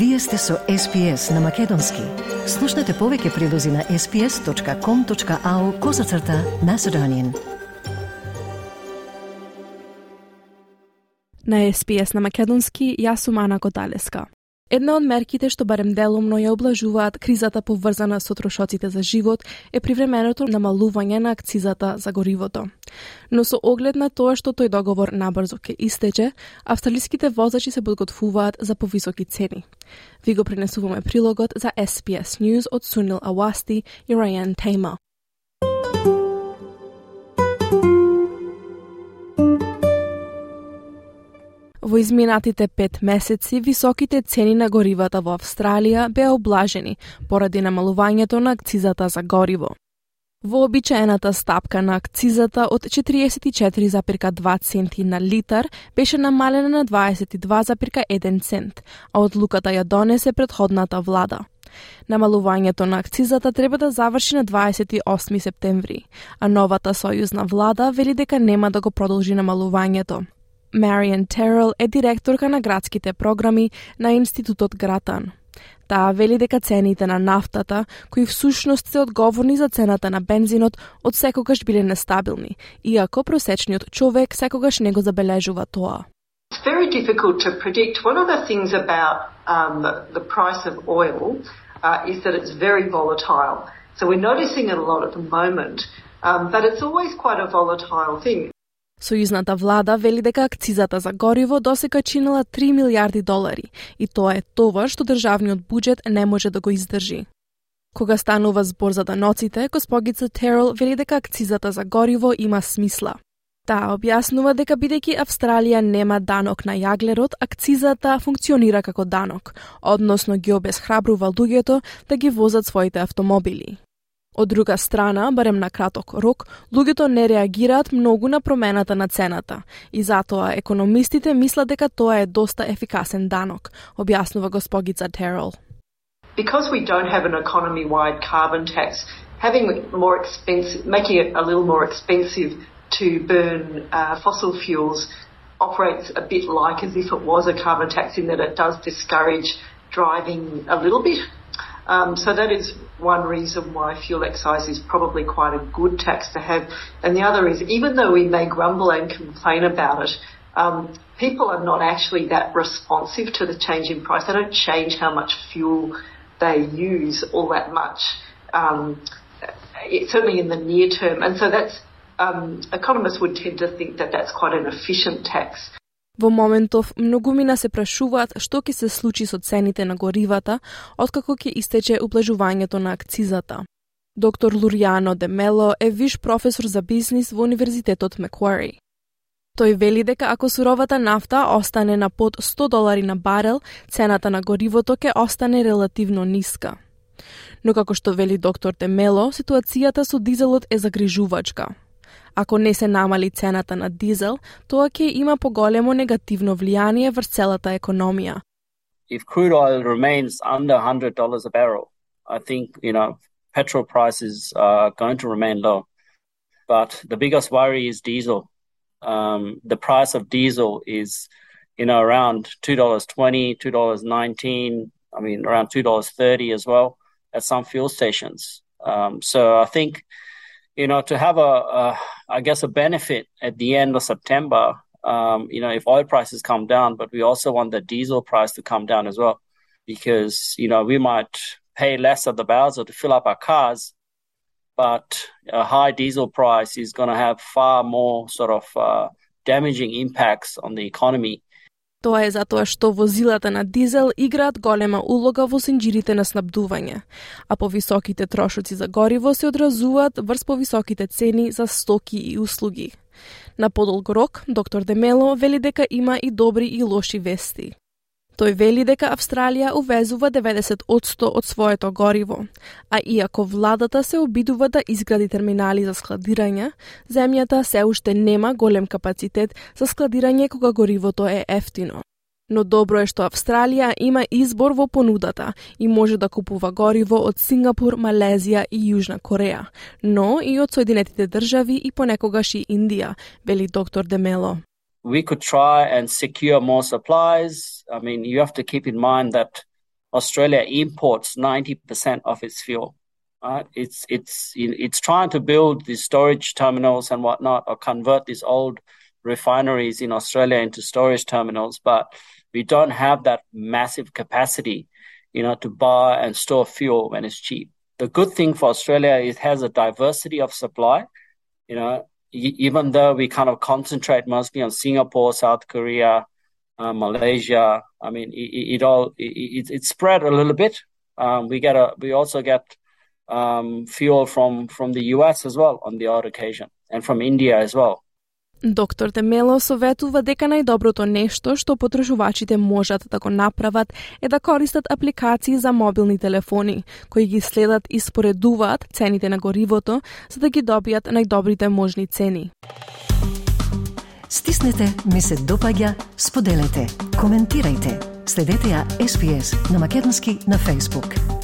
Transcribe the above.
Вие сте со SPS на Македонски. Слушнете повеќе прилози на sps.com.au козацрта на Седонин. На SPS на Македонски, јас сум Ана Коталеска. Една од мерките што барем делумно ја облажуваат кризата поврзана со трошоците за живот е привременото намалување на акцизата за горивото. Но со оглед на тоа што тој договор набрзо ќе истече, австралиските возачи се подготвуваат за повисоки цени. Ви го пренесуваме прилогот за SPS News од Сунил Авасти и Райан Тейма. Во изминатите пет месеци, високите цени на горивата во Австралија беа облажени поради намалувањето на акцизата за гориво. Вообичаената стапка на акцизата од 44,2 центи на литар беше намалена на 22,1 цент, а одлуката ја донесе предходната влада. Намалувањето на акцизата треба да заврши на 28 септември, а новата сојузна влада вели дека нема да го продолжи намалувањето. Мариан Террел е директорка на градските програми на Институтот Гратан. Таа вели дека цените на нафтата, кои всушност се одговорни за цената на бензинот, од секогаш биле нестабилни, иако просечниот човек секогаш не го забележува тоа. It's very difficult to predict. One of the things about um, the price of oil uh, is that it's very volatile. So we're noticing it a lot at the moment, um, but it's always quite a volatile thing. Сојузната влада вели дека акцизата за гориво досека чинела 3 милиарди долари и тоа е тоа што државниот буџет не може да го издржи. Кога станува збор за даноците, госпогица Терл вели дека акцизата за гориво има смисла. Таа објаснува дека бидејќи Австралија нема данок на јаглерот, акцизата функционира како данок, односно ги обесхрабрува луѓето да ги возат своите автомобили. Од друга страна, барем на краток рок, луѓето не реагираат многу на промената на цената и затоа економистите мислат дека тоа е доста ефикасен данок, објаснува госпогица Террell. Because we don't have an economy-wide carbon tax, having more expensive, making it a little more expensive to burn uh, fossil fuels operates a bit like as if it was a carbon tax in that it does discourage driving a little bit Um, so that is one reason why fuel excise is probably quite a good tax to have. And the other is, even though we may grumble and complain about it, um, people are not actually that responsive to the change in price. They don't change how much fuel they use all that much, um, certainly in the near term. And so that's, um, economists would tend to think that that's quite an efficient tax. Во моментов, многумина се прашуваат што ќе се случи со цените на горивата, откако ќе истече ублажувањето на акцизата. Доктор Луриано де Мело е виш професор за бизнис во Универзитетот Маквари. Тој вели дека ако суровата нафта остане на под 100 долари на барел, цената на горивото ќе остане релативно ниска. Но како што вели доктор Демело, ситуацијата со дизелот е загрижувачка. Ако не се намали цената на дизел, тоа ќе има поголемо негативно влијание врз целата економија. If crude oil remains under $100 a barrel, I think, you know, petrol prices are going to remain low. But the biggest worry is diesel. Um, the price of diesel is, you know, around $2.20, $2.19, I mean, around $2.30 as well at some fuel stations. Um, so I think you know, to have a, a I guess, a benefit at the end of September, um, you know, if oil prices come down, but we also want the diesel price to come down as well, because, you know, we might pay less at the Bowser to fill up our cars, but a high diesel price is going to have far more sort of uh, damaging impacts on the economy Тоа е затоа што возилата на дизел играат голема улога во синџирите на снабдување, а повисоките трошоци за гориво се одразуваат врз повисоките цени за стоки и услуги. На подолг рок, доктор Демело вели дека има и добри и лоши вести. Тој вели дека Австралија увезува 90% од своето гориво, а иако владата се обидува да изгради терминали за складирање, земјата се уште нема голем капацитет за складирање кога горивото е ефтино. Но добро е што Австралија има избор во понудата и може да купува гориво од Сингапур, Малезија и Јужна Кореја, но и од Соединетите држави и понекогаш и Индија, вели доктор Демело. We could try and secure more supplies. I mean, you have to keep in mind that Australia imports 90% of its fuel. Right? It's it's it's trying to build these storage terminals and whatnot, or convert these old refineries in Australia into storage terminals, but we don't have that massive capacity, you know, to buy and store fuel when it's cheap. The good thing for Australia is it has a diversity of supply. You know, even though we kind of concentrate mostly on Singapore, South Korea, uh, Malaysia, I mean, it, it all it, it's spread a little bit. Um, we get a we also get um, fuel from from the US as well on the odd occasion, and from India as well. Доктор Темело советува дека најдоброто нешто што потрошувачите можат да го направат е да користат апликации за мобилни телефони, кои ги следат и споредуваат цените на горивото, за да ги добијат најдобрите можни цени. Стиснете, ми се допаѓа, споделете, коментирајте. Следете ја SPS на Македонски на Facebook.